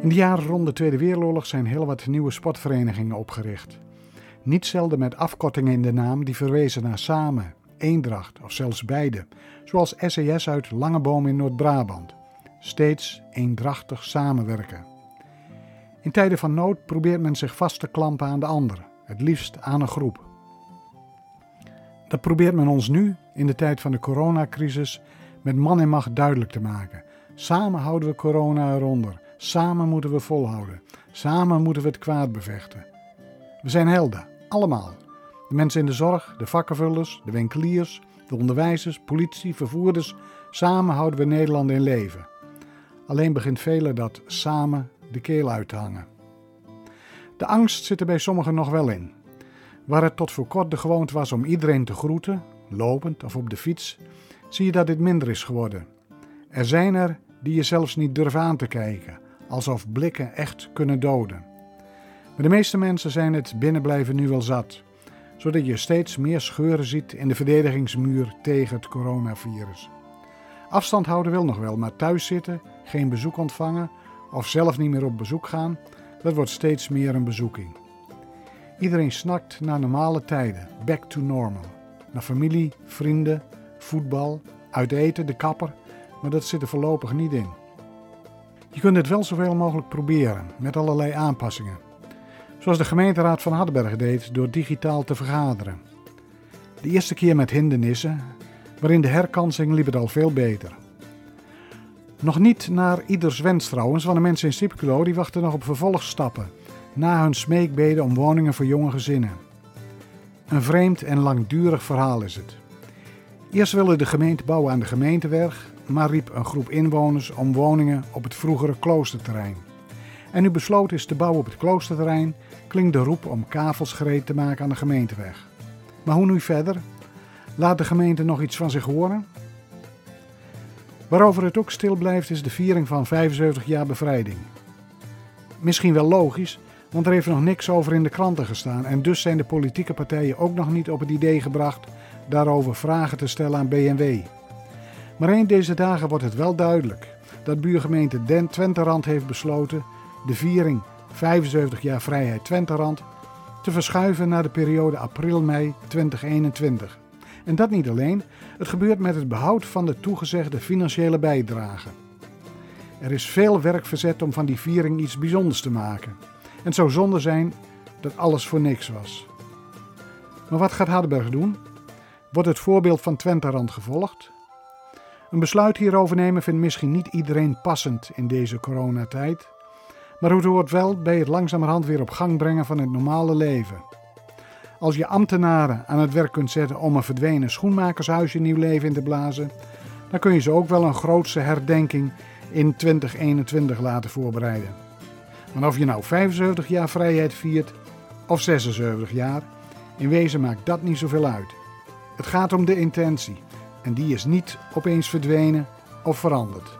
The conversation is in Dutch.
In de jaren rond de Tweede Wereldoorlog zijn heel wat nieuwe sportverenigingen opgericht. Niet zelden met afkortingen in de naam die verwezen naar samen, eendracht of zelfs beide, zoals SES uit Langeboom in Noord-Brabant. Steeds eendrachtig samenwerken. In tijden van nood probeert men zich vast te klampen aan de ander, het liefst aan een groep. Dat probeert men ons nu, in de tijd van de coronacrisis, met man en macht duidelijk te maken. Samen houden we corona eronder. Samen moeten we volhouden. Samen moeten we het kwaad bevechten. We zijn helden, allemaal. De mensen in de zorg, de vakkenvullers, de winkeliers, de onderwijzers, politie, vervoerders. Samen houden we Nederland in leven. Alleen begint velen dat samen de keel uit te hangen. De angst zit er bij sommigen nog wel in. Waar het tot voor kort de gewoonte was om iedereen te groeten, lopend of op de fiets, zie je dat dit minder is geworden. Er zijn er die je zelfs niet durven aan te kijken, alsof blikken echt kunnen doden. Maar de meeste mensen zijn het binnenblijven nu wel zat, zodat je steeds meer scheuren ziet in de verdedigingsmuur tegen het coronavirus. Afstand houden wil nog wel, maar thuis zitten, geen bezoek ontvangen of zelf niet meer op bezoek gaan, dat wordt steeds meer een bezoeking. Iedereen snakt naar normale tijden, back to normal. Naar familie, vrienden, voetbal, uit eten, de kapper, maar dat zit er voorlopig niet in. Je kunt het wel zoveel mogelijk proberen, met allerlei aanpassingen. Zoals de gemeenteraad van Hardenberg deed door digitaal te vergaderen. De eerste keer met hindernissen, maar in de herkansing liep het al veel beter. Nog niet naar ieders wens trouwens, want de mensen in Sipculo die wachten nog op vervolgstappen na hun smeekbeden om woningen voor jonge gezinnen. Een vreemd en langdurig verhaal is het. Eerst wilde de gemeente bouwen aan de gemeentewerg, maar riep een groep inwoners om woningen op het vroegere kloosterterrein. En nu besloten is te bouwen op het kloosterterrein, klinkt de roep om kavels gereed te maken aan de gemeenteweg. Maar hoe nu verder? Laat de gemeente nog iets van zich horen? Waarover het ook stil blijft is de viering van 75 jaar bevrijding. Misschien wel logisch, want er heeft nog niks over in de kranten gestaan en dus zijn de politieke partijen ook nog niet op het idee gebracht daarover vragen te stellen aan BMW. Maar een deze dagen wordt het wel duidelijk dat buurgemeente Den Twenterand heeft besloten de viering 75 jaar vrijheid Twenterand te verschuiven naar de periode april-mei 2021. En dat niet alleen, het gebeurt met het behoud van de toegezegde financiële bijdrage. Er is veel werk verzet om van die viering iets bijzonders te maken. En het zou zonde zijn dat alles voor niks was. Maar wat gaat Hardenberg doen? Wordt het voorbeeld van Twenterand gevolgd? Een besluit hierover nemen vindt misschien niet iedereen passend in deze coronatijd, maar het hoort wel bij het langzamerhand weer op gang brengen van het normale leven. Als je ambtenaren aan het werk kunt zetten om een verdwenen schoenmakershuisje nieuw leven in te blazen, dan kun je ze ook wel een grootse herdenking in 2021 laten voorbereiden. Maar of je nou 75 jaar vrijheid viert of 76 jaar, in wezen maakt dat niet zoveel uit. Het gaat om de intentie en die is niet opeens verdwenen of veranderd.